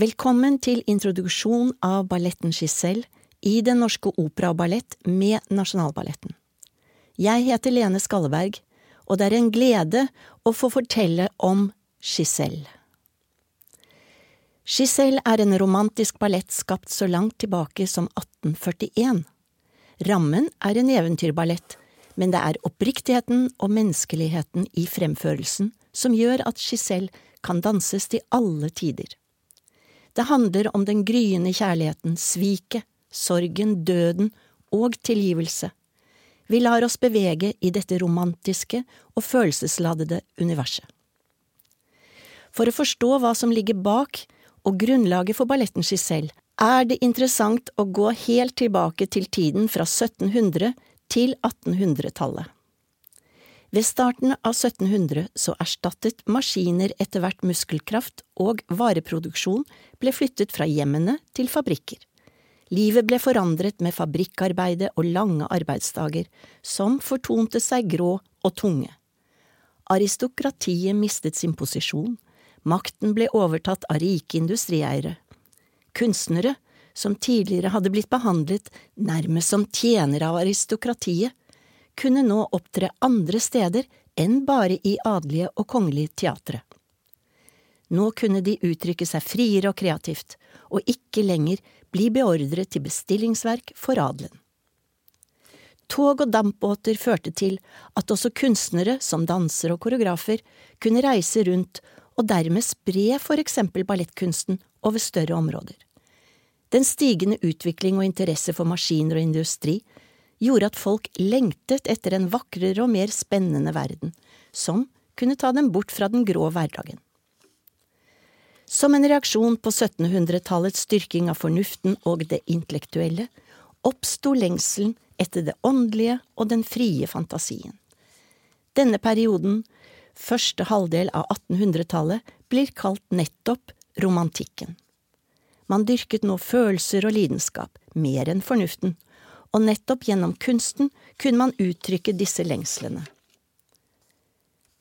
Velkommen til introduksjon av balletten Giselle i Den norske opera og ballett med Nasjonalballetten. Jeg heter Lene Skalleberg, og det er en glede å få fortelle om Giselle. Giselle er en romantisk ballett skapt så langt tilbake som 1841. Rammen er en eventyrballett, men det er oppriktigheten og menneskeligheten i fremførelsen som gjør at Giselle kan danses til alle tider. Det handler om den gryende kjærligheten, sviket, sorgen, døden og tilgivelse. Vi lar oss bevege i dette romantiske og følelsesladede universet. For å forstå hva som ligger bak og grunnlaget for balletten Giselle, er det interessant å gå helt tilbake til tiden fra 1700 til 1800-tallet. Ved starten av 1700 så erstattet maskiner etter hvert muskelkraft, og vareproduksjon ble flyttet fra hjemmene til fabrikker. Livet ble forandret med fabrikkarbeide og lange arbeidsdager, som fortonte seg grå og tunge. Aristokratiet mistet sin posisjon, makten ble overtatt av rike industrieiere. Kunstnere, som tidligere hadde blitt behandlet nærmest som tjenere av aristokratiet, kunne nå opptre andre steder enn bare i adelige og kongelige teatre. Nå kunne de uttrykke seg friere og kreativt, og ikke lenger bli beordret til bestillingsverk for adelen. Tog og dampbåter førte til at også kunstnere som dansere og koreografer kunne reise rundt og dermed spre for eksempel ballettkunsten over større områder. Den stigende utvikling og interesse for maskiner og industri gjorde at folk lengtet etter en vakrere og mer spennende verden, som kunne ta dem bort fra den grå hverdagen. Som en reaksjon på 1700-tallets styrking av fornuften og det intellektuelle, oppsto lengselen etter det åndelige og den frie fantasien. Denne perioden, første halvdel av 1800-tallet, blir kalt nettopp romantikken. Man dyrket nå følelser og lidenskap, mer enn fornuften, og nettopp gjennom kunsten kunne man uttrykke disse lengslene.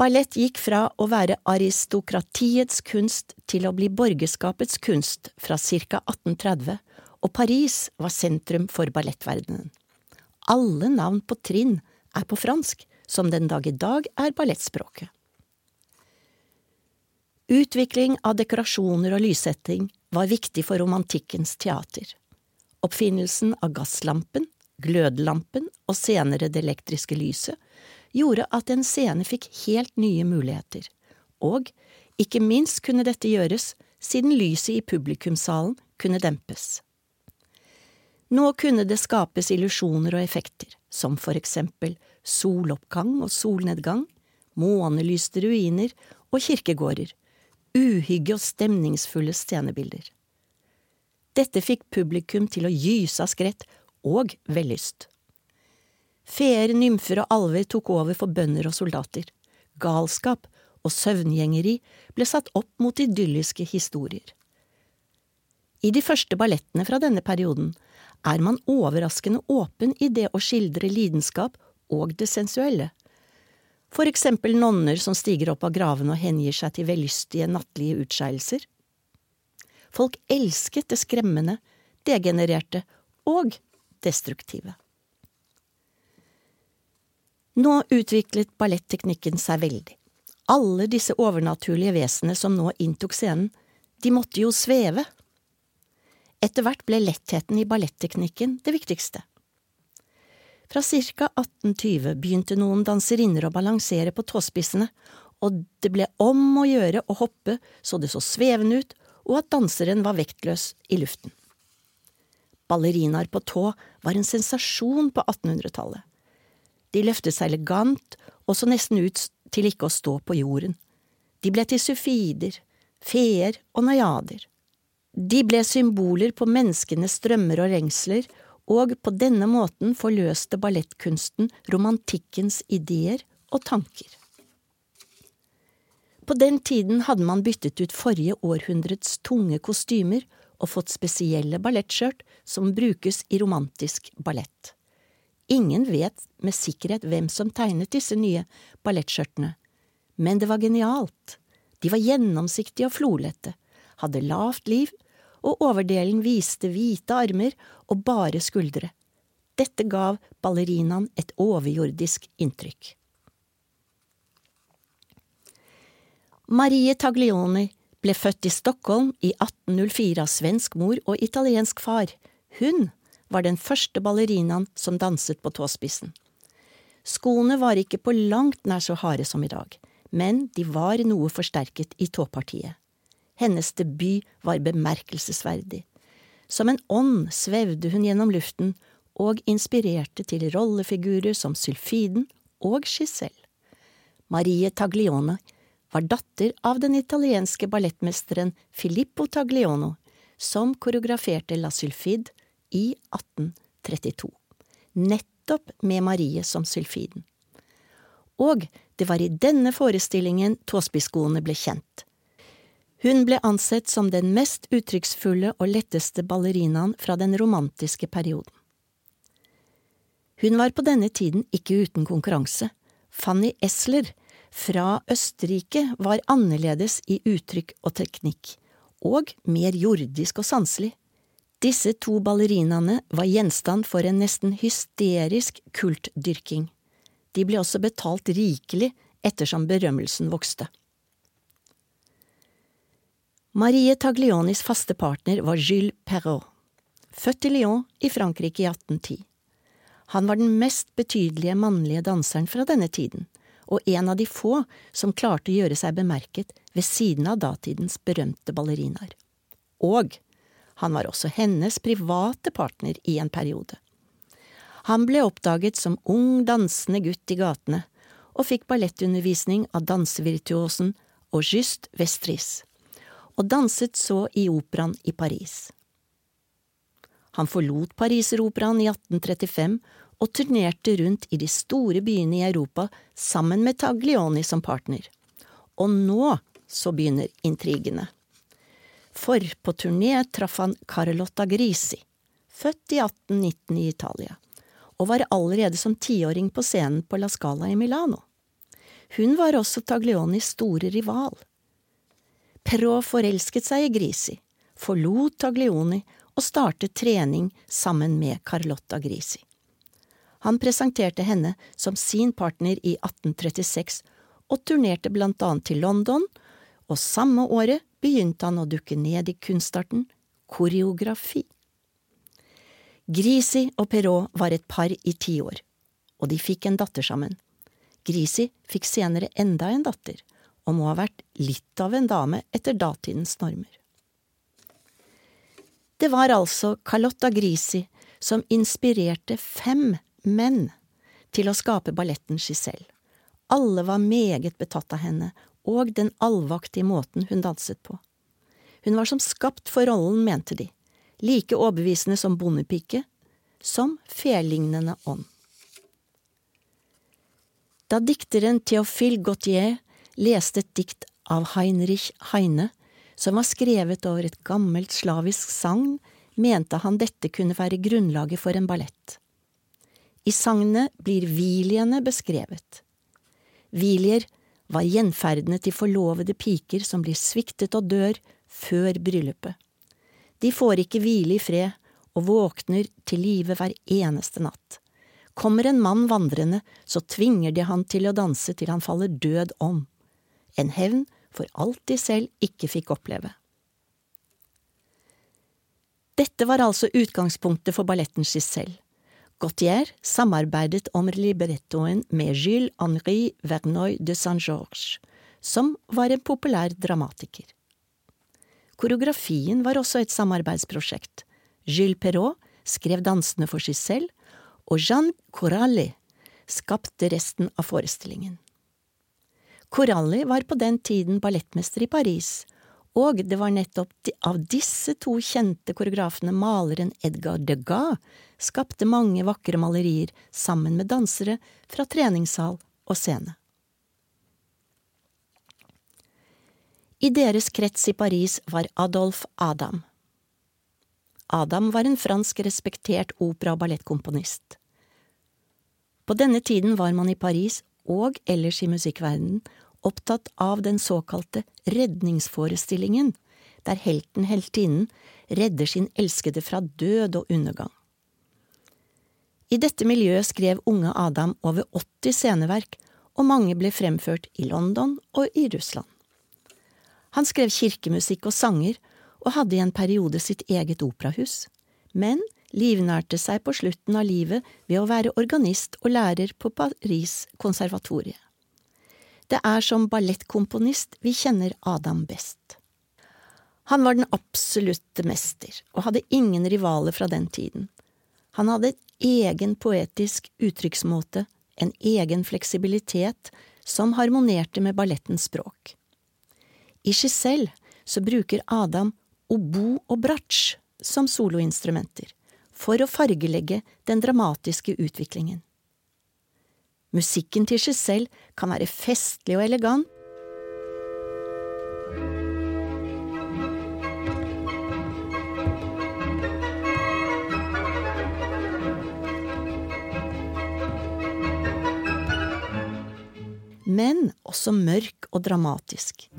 Ballett gikk fra å være aristokratiets kunst til å bli borgerskapets kunst fra ca. 1830, og Paris var sentrum for ballettverdenen. Alle navn på trinn er på fransk, som den dag i dag er ballettspråket. Utvikling av dekorasjoner og lyssetting var viktig for romantikkens teater. Oppfinnelsen av gasslampen glødlampen og senere det elektriske lyset, gjorde at en scene fikk helt nye muligheter, og ikke minst kunne dette gjøres siden lyset i publikumssalen kunne dempes. Nå kunne det skapes illusjoner og effekter, som for eksempel soloppgang og solnedgang, månelyste ruiner og kirkegårder, uhygge og stemningsfulle scenebilder. Dette fikk publikum til å gyse av skrett og vellyst. Feer, nymfer og alver tok over for bønder og soldater. Galskap og søvngjengeri ble satt opp mot idylliske historier. I de første ballettene fra denne perioden er man overraskende åpen i det å skildre lidenskap og det sensuelle. For eksempel nonner som stiger opp av gravene og hengir seg til vellystige nattlige utskeielser. Folk elsket det skremmende, degenererte og destruktive. Nå utviklet balletteknikken seg veldig. Alle disse overnaturlige vesenene som nå inntok scenen, de måtte jo sveve. Etter hvert ble lettheten i balletteknikken det viktigste. Fra ca. 1820 begynte noen danserinner å balansere på tåspissene, og det ble om å gjøre å hoppe så det så svevende ut, og at danseren var vektløs i luften ballerinaer på tå var en sensasjon på 1800-tallet. De løftet seg elegant og så nesten ut til ikke å stå på jorden. De ble til sufider, feer og najader. De ble symboler på menneskenes drømmer og rengsler, og på denne måten forløste ballettkunsten romantikkens ideer og tanker. På den tiden hadde man byttet ut forrige århundrets tunge kostymer og fått spesielle ballettskjørt som brukes i romantisk ballett. Ingen vet med sikkerhet hvem som tegnet disse nye ballettskjørtene, men det var genialt. De var gjennomsiktige og flolette, hadde lavt liv, og overdelen viste hvite armer og bare skuldre. Dette gav ballerinaen et overjordisk inntrykk. Marie Taglioni ble født i Stockholm i 1804 av svensk mor og italiensk far. Hun var den første ballerinaen som danset på tåspissen. Skoene var ikke på langt nær så harde som i dag, men de var noe forsterket i tåpartiet. Hennes debut var bemerkelsesverdig. Som en ånd svevde hun gjennom luften og inspirerte til rollefigurer som Sylfiden og Giselle. Marie Taglione var datter av den italienske ballettmesteren Filippo Tagliono, som koreograferte La Sylfide i 1832, nettopp med Marie som Sylfiden. Og det var i denne forestillingen tåspisskoene ble kjent. Hun ble ansett som den mest uttrykksfulle og letteste ballerinaen fra den romantiske perioden. Hun var på denne tiden ikke uten konkurranse. Fanny Esler fra Østerrike var annerledes i uttrykk og teknikk, og mer jordisk og sanselig. Disse to ballerinaene var gjenstand for en nesten hysterisk kultdyrking. De ble også betalt rikelig ettersom berømmelsen vokste. Marie Taglionis faste partner var Jules Perrault, født i Lyon i Frankrike i 1810. Han var den mest betydelige mannlige danseren fra denne tiden, og en av de få som klarte å gjøre seg bemerket ved siden av datidens berømte ballerinaer. Og han var også hennes private partner i en periode. Han ble oppdaget som ung, dansende gutt i gatene, og fikk ballettundervisning av dansevirtuosen Auguste Vestris, og danset så i operaen i Paris. Han forlot Pariseroperaen i 1835 og turnerte rundt i de store byene i Europa sammen med Taglioni som partner. Og nå så begynner intrigene for på turné traff han Carlotta Grisi, født i 1819 i Italia, og var allerede som tiåring på scenen på La Scala i Milano. Hun var også Taglionis store rival. Perrault forelsket seg i Grisi, forlot Taglioni og startet trening sammen med Carlotta Grisi. Han presenterte henne som sin partner i 1836 og turnerte blant annet til London, og samme året begynte han å dukke ned i kunstarten koreografi. Grisi og Perrault var et par i ti år, og de fikk en datter sammen. Grisi fikk senere enda en datter, og må ha vært litt av en dame etter datidens normer. Det var altså Carlotta Grisi som inspirerte fem menn til å skape balletten Giselle. Alle var meget betatt av henne og den allvaktige måten hun danset på. Hun var som skapt for rollen, mente de, like overbevisende som bondepike, som felignende ånd. Da dikteren Theophile Gautier leste et dikt av Heinrich Heine, som var skrevet over et gammelt slavisk sagn, mente han dette kunne være grunnlaget for en ballett. I sagnet blir viliene beskrevet. Vilier var gjenferdene til forlovede piker som blir sviktet og dør før bryllupet. De får ikke hvile i fred og våkner til live hver eneste natt. Kommer en mann vandrende, så tvinger de han til å danse til han faller død om. En hevn for alt de selv ikke fikk oppleve. Dette var altså utgangspunktet for balletten Giselle. Gautier samarbeidet om librettoen med Gilles-Henri-Vernoy de Saint-Georges, som var en populær dramatiker. Koreografien var også et samarbeidsprosjekt. Gilles Perrault skrev dansene for seg selv, og Jean Coralli skapte resten av forestillingen. Coralli var på den tiden ballettmester i Paris, og det var nettopp av disse to kjente koreografene maleren Edgar Degas skapte mange vakre malerier sammen med dansere fra treningssal og scene. I deres krets i Paris var Adolf Adam. Adam var en fransk respektert opera- og ballettkomponist. På denne tiden var man i Paris og ellers i musikkverdenen opptatt av den såkalte redningsforestillingen, der helten heltinnen redder sin elskede fra død og undergang. I dette miljøet skrev unge Adam over 80 sceneverk, og mange ble fremført i London og i Russland. Han skrev kirkemusikk og sanger, og hadde i en periode sitt eget operahus, men livnærte seg på slutten av livet ved å være organist og lærer på Paris konservatorie. Det er som ballettkomponist vi kjenner Adam best. Han var den absolutte mester, og hadde ingen rivaler fra den tiden. Han hadde en egen poetisk uttrykksmåte, en egen fleksibilitet som harmonerte med ballettens språk. I Giselle så bruker Adam obo og bratsj som soloinstrumenter, for å fargelegge den dramatiske utviklingen. Musikken til Giselle kan være festlig og elegant, men også mørk og dramatisk.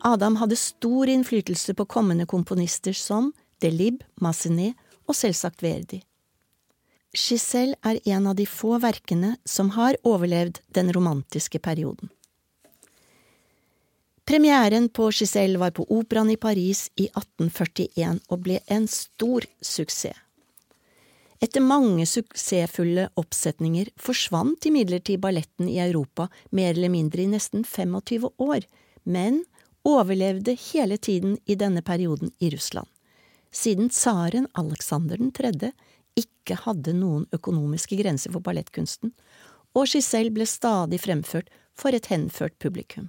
Adam hadde stor innflytelse på kommende komponister som Delib, Massenet og selvsagt Verdi. Giselle er en av de få verkene som har overlevd den romantiske perioden. Premieren på Giselle var på Operaen i Paris i 1841 og ble en stor suksess. Etter mange suksessfulle oppsetninger forsvant imidlertid balletten i Europa mer eller mindre i nesten 25 år, men overlevde hele tiden i denne perioden i Russland, siden tsaren Aleksander 3. ikke hadde noen økonomiske grenser for ballettkunsten, og Giselle ble stadig fremført for et henført publikum.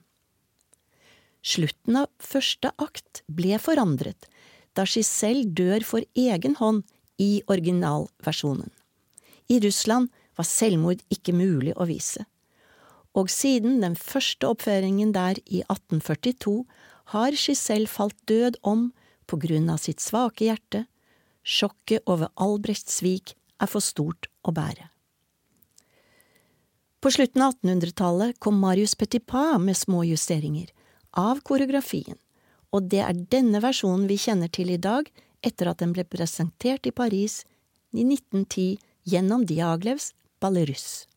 Slutten av første akt ble forandret da Giselle dør for egen hånd i originalversjonen. I Russland var selvmord ikke mulig å vise og siden den første oppføringen der i 1842 har Giselle falt død om på grunn av sitt svake hjerte, sjokket over Albrechts svik er for stort å bære. På slutten av 1800-tallet kom Marius Petipa med små justeringer av koreografien, og det er denne versjonen vi kjenner til i dag etter at den ble presentert i Paris i 1910 gjennom Diaglevs Ballerus.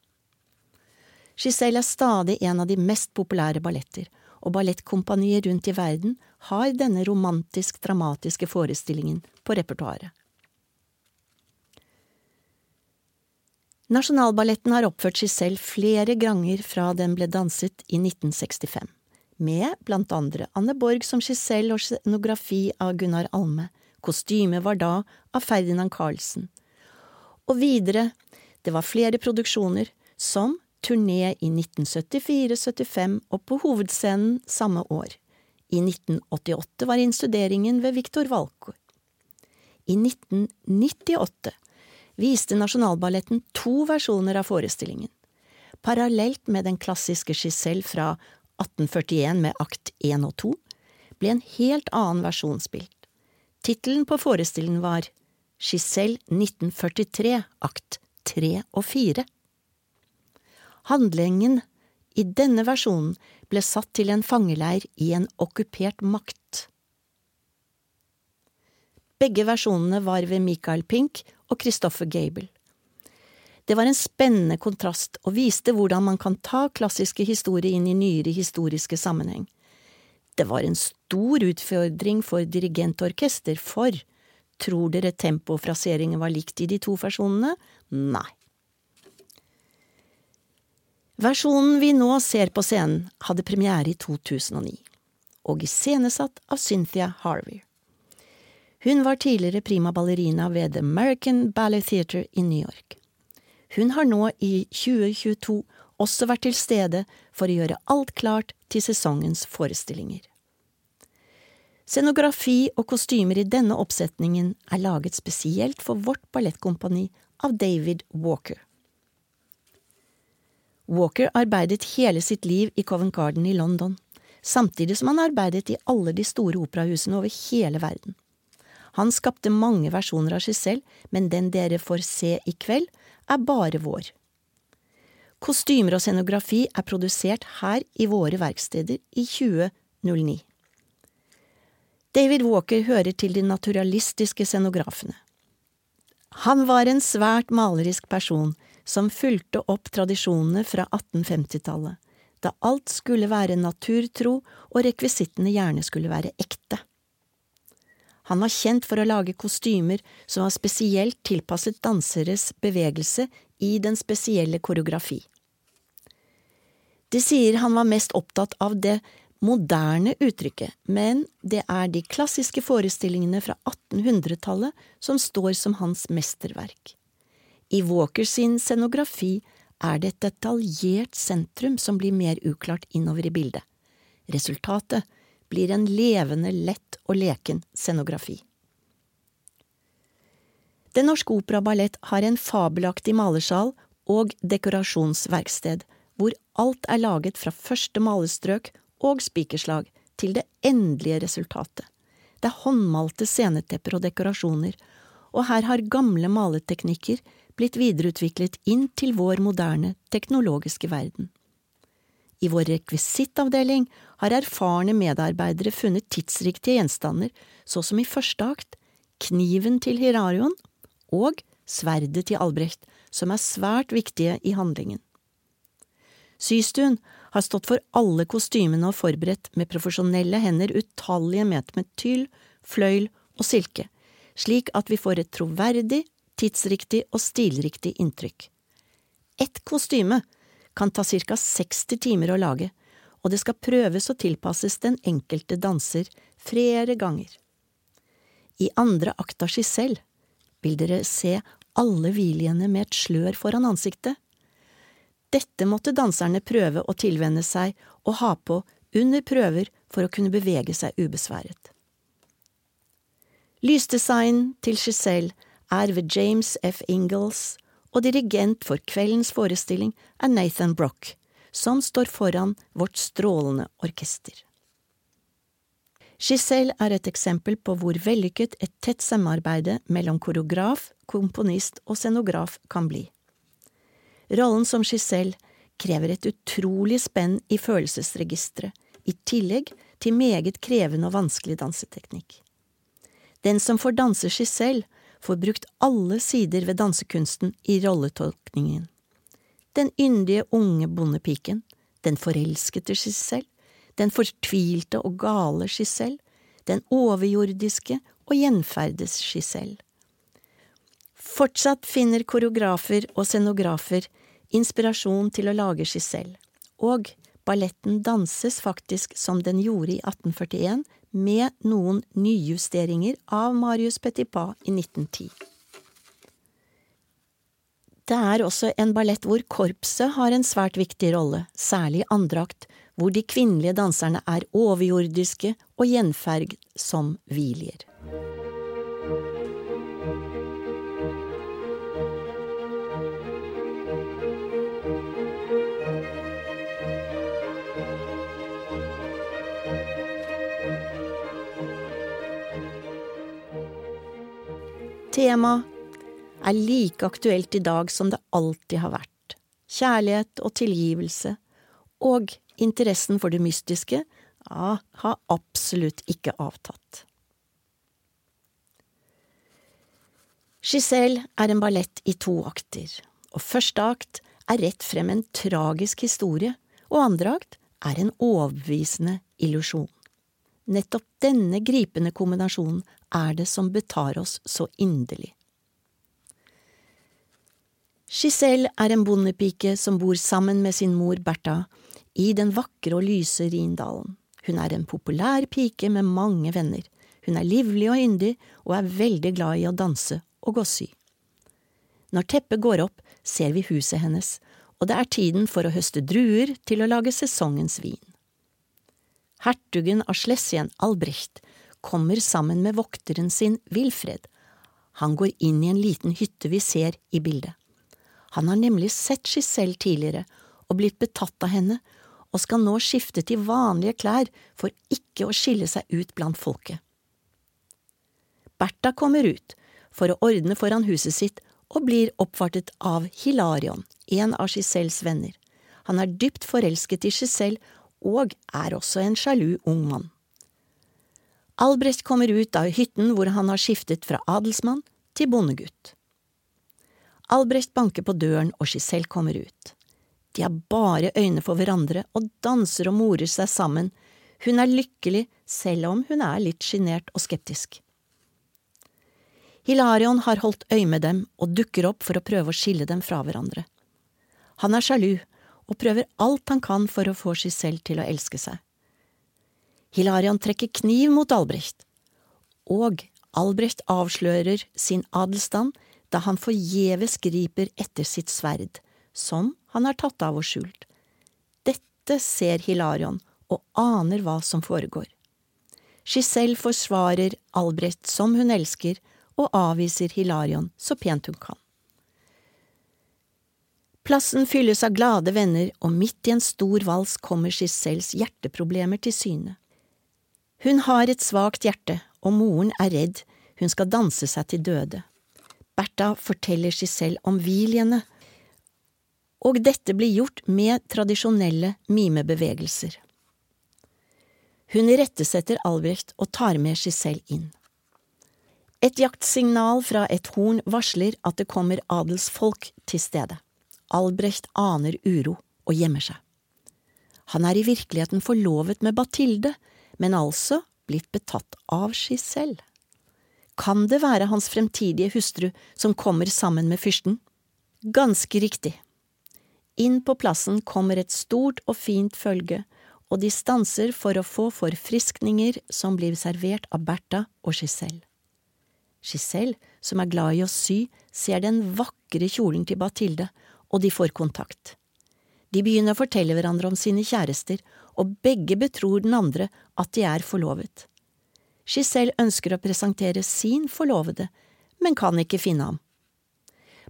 Giselle er stadig en av de mest populære balletter, og ballettkompanier rundt i verden har denne romantisk-dramatiske forestillingen på repertoaret. Nasjonalballetten har oppført Giselle flere ganger fra den ble danset i 1965, med blant andre Anne Borg som Giselle og scenografi av Gunnar Alme, kostymet var da av Ferdinand Carlsen. Og videre, det var flere produksjoner, som turné i 1974–75 og på hovedscenen samme år. I 1988 var innstuderingen ved Viktor Valko. I 1998 viste Nasjonalballetten to versjoner av forestillingen. Parallelt med den klassiske Giselle fra 1841 med akt 1 og 2, ble en helt annen versjon spilt. Tittelen på forestillingen var Giselle 1943, akt 3 og 4. Handlingen i denne versjonen ble satt til en fangeleir i en okkupert makt. Begge versjonene var ved Michael Pink og Christopher Gable. Det var en spennende kontrast og viste hvordan man kan ta klassiske historier inn i nyere historiske sammenheng. Det var en stor utfordring for dirigent og orkester, for tror dere tempofraseringen var likt i de to versjonene? Nei. Versjonen vi nå ser på scenen, hadde premiere i 2009, og iscenesatt av Cynthia Harvey. Hun var tidligere prima ballerina ved The American Ballet Theatre i New York. Hun har nå i 2022 også vært til stede for å gjøre alt klart til sesongens forestillinger. Scenografi og kostymer i denne oppsetningen er laget spesielt for vårt ballettkompani av David Walker. Walker arbeidet hele sitt liv i Covent Garden i London, samtidig som han arbeidet i alle de store operahusene over hele verden. Han skapte mange versjoner av seg selv, men den dere får se i kveld, er bare vår. Kostymer og scenografi er produsert her i våre verksteder i 2009. David Walker hører til de naturalistiske scenografene. Han var en svært malerisk person som fulgte opp tradisjonene fra 1850-tallet, da alt skulle være naturtro og rekvisittene gjerne skulle være ekte. Han var kjent for å lage kostymer som var spesielt tilpasset danseres bevegelse i den spesielle koreografi. De sier han var mest opptatt av det moderne uttrykket, men det er de klassiske forestillingene fra 1800-tallet som står som hans mesterverk. I Walker sin scenografi er det et detaljert sentrum som blir mer uklart innover i bildet. Resultatet blir en levende, lett og leken scenografi. Den Norske Opera Ballett har en fabelaktig malersal og dekorasjonsverksted, hvor alt er laget fra første malestrøk og spikerslag til det endelige resultatet. Det er håndmalte scenetepper og dekorasjoner, og her har gamle maleteknikker blitt videreutviklet inn til vår moderne teknologiske verden. I vår rekvisittavdeling har erfarne medarbeidere funnet tidsriktige gjenstander, så som i første akt, kniven til Hirarion og sverdet til Albrecht, som er svært viktige i handlingen. Systuen har stått for alle kostymene og forberedt med profesjonelle hender utallige meter med tyll, fløyl og silke, slik at vi får et troverdig, tidsriktig og stilriktig inntrykk. Ett kostyme kan ta ca 60 timer å lage, og det skal prøves og tilpasses den enkelte danser flere ganger. I andre akt av Giselle vil dere se alle hviljene med et slør foran ansiktet, dette måtte danserne prøve å tilvenne seg og ha på under prøver for å kunne bevege seg ubesværet. Lysdesign til Giselle er ved James F. Ingalls, og dirigent for kveldens forestilling er Nathan Brock, som står foran vårt strålende orkester. Giselle er et eksempel på hvor vellykket et tett samarbeide mellom koreograf, komponist og scenograf kan bli. Rollen som Giselle krever et utrolig spenn i følelsesregisteret, i tillegg til meget krevende og vanskelig danseteknikk. Den som får danse Giselle, får brukt alle sider ved dansekunsten i rolletolkningen. Den yndige unge bondepiken, den forelskede Giselle, den fortvilte og gale Giselle, den overjordiske og gjenferdes Giselle. Fortsatt finner koreografer og scenografer inspirasjon til å lage Giselle, og balletten danses faktisk som den gjorde i 1841, med noen nyjusteringer av Marius Petipa i 1910. Det er også en ballett hvor korpset har en svært viktig rolle, særlig i andrakt, hvor de kvinnelige danserne er overjordiske og gjenferg som hvilier. Temaet er like aktuelt i dag som det alltid har vært. Kjærlighet og tilgivelse, og interessen for det mystiske, ja, har absolutt ikke avtatt. Giselle er en ballett i to akter, og første akt er rett frem en tragisk historie, og andre akt er en overbevisende illusjon. Nettopp denne gripende kombinasjonen er det som betar oss så inderlig. Giselle er en bondepike som bor sammen med sin mor Bertha i den vakre og lyse Rindalen. Hun er en populær pike med mange venner. Hun er livlig og yndig og er veldig glad i å danse og gå sy. Når teppet går opp, ser vi huset hennes, og det er tiden for å høste druer til å lage sesongens vin. Hertugen av Schlesien, Albrecht, kommer sammen med vokteren sin Wilfred. Han går inn i en liten hytte vi ser i bildet. Han har nemlig sett Giselle tidligere og blitt betatt av henne, og skal nå skifte til vanlige klær for ikke å skille seg ut blant folket. Bertha kommer ut for å ordne foran huset sitt og blir oppvartet av Hilarion, en av Giselles venner. Han er dypt forelsket i Giselle og er også en sjalu ung mann. Albrecht kommer ut av hytten hvor han har skiftet fra adelsmann til bondegutt. Albrecht banker på døren, og Giselle kommer ut. De har bare øyne for hverandre og danser og morer seg sammen. Hun er lykkelig, selv om hun er litt sjenert og skeptisk. Hilarion har holdt øye med dem og dukker opp for å prøve å skille dem fra hverandre. Han er sjalu og prøver alt han kan for å få Giselle til å elske seg. Hilarion trekker kniv mot Albrecht, og Albrecht avslører sin adelsstand da han forgjeves griper etter sitt sverd, som han har tatt av og skjult. Dette ser Hilarion og aner hva som foregår. Giselle forsvarer Albrecht som hun elsker, og avviser Hilarion så pent hun kan. Plassen fylles av glade venner, og midt i en stor vals kommer Giselles hjerteproblemer til syne. Hun har et svakt hjerte, og moren er redd hun skal danse seg til døde. Bertha forteller Giselle om Viljene, og dette blir gjort med tradisjonelle mimebevegelser. Hun irettesetter Albrecht og tar med Giselle inn. Et jaktsignal fra et horn varsler at det kommer adelsfolk til stedet. Albrecht aner uro og gjemmer seg. Han er i virkeligheten forlovet med Bathilde, men altså blitt betatt av Giselle. Kan det være hans fremtidige hustru som kommer sammen med fyrsten? Ganske riktig. Inn på plassen kommer et stort og fint følge, og de stanser for å få forfriskninger som blir servert av Bertha og Giselle. Giselle, som er glad i å sy, ser den vakre kjolen til Bathilde, og de får kontakt. De begynner å fortelle hverandre om sine kjærester, og begge betror den andre at de er forlovet. Giselle ønsker å presentere sin forlovede, men kan ikke finne ham.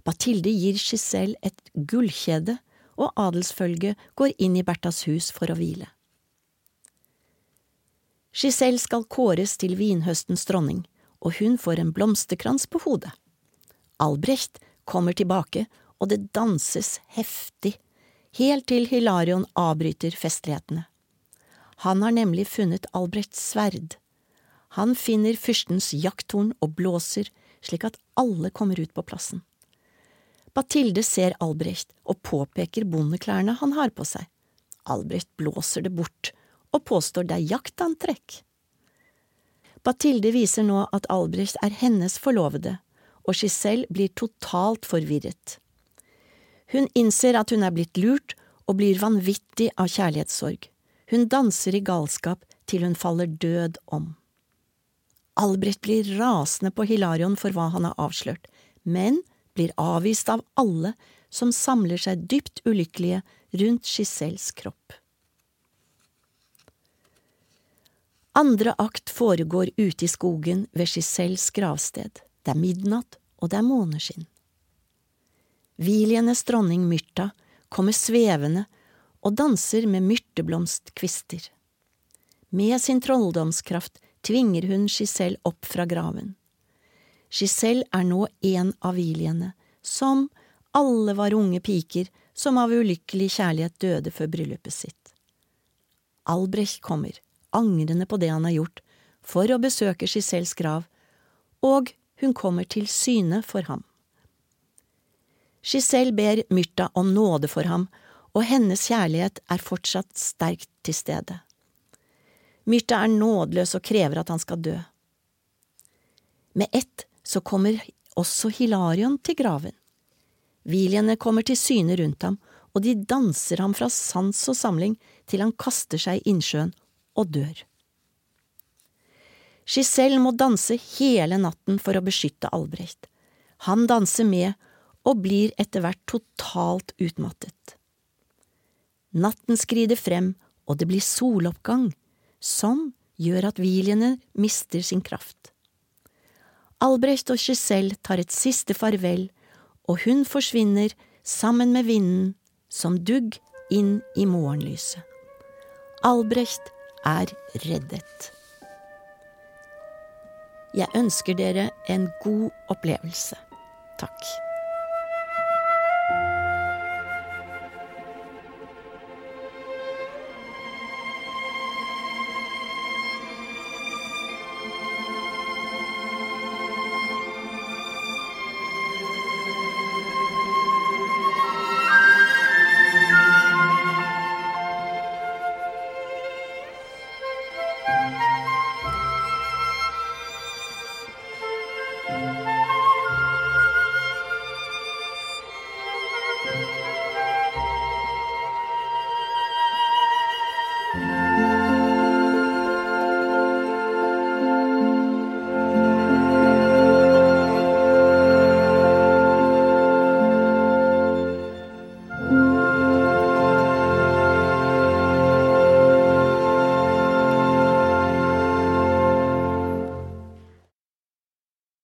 Bathilde gir Giselle et gullkjede og adelsfølget går inn i Berthas hus for å hvile. Giselle skal kåres til vinhøstens dronning, og hun får en blomsterkrans på hodet. Albrecht kommer tilbake, og det danses heftig, helt til Hilarion avbryter festlighetene. Han har nemlig funnet Albrechts sverd. Han finner fyrstens jakthorn og blåser, slik at alle kommer ut på plassen. Bathilde ser Albrecht og påpeker bondeklærne han har på seg. Albrecht blåser det bort og påstår det er jaktantrekk. Bathilde viser nå at Albrecht er hennes forlovede, og Giselle blir totalt forvirret. Hun innser at hun er blitt lurt og blir vanvittig av kjærlighetssorg. Hun danser i galskap til hun faller død om. Albrecht blir rasende på Hilarion for hva han har avslørt, men blir avvist av alle som samler seg dypt ulykkelige rundt Giselles kropp. Andre akt foregår ute i skogen ved Giselles gravsted. Det er midnatt, og det er måneskinn. Viljenes dronning Myrta kommer svevende og danser med myrteblomstkvister. Med sin trolldomskraft tvinger hun Giselle opp fra graven. Giselle er nå en av Viliene, som alle var unge piker som av ulykkelig kjærlighet døde før bryllupet sitt. Albrecht kommer, angrende på det han har gjort, for å besøke Giselles grav, og hun kommer til syne for ham. Giselle ber Myrta om nåde for ham, og hennes kjærlighet er fortsatt sterkt til stede. Myrta er nådeløs og krever at han skal dø. Med ett så kommer også Hilarion til graven. Viljene kommer til syne rundt ham, og de danser ham fra sans og samling til han kaster seg i innsjøen og dør. Giselle må danse hele natten for å beskytte Albrecht. Han danser med og blir etter hvert totalt utmattet. Natten skrider frem, og det blir soloppgang, som gjør at Viljene mister sin kraft. Albrecht og Giselle tar et siste farvel, og hun forsvinner sammen med vinden som dugg inn i morgenlyset. Albrecht er reddet. Jeg ønsker dere en god opplevelse. Takk.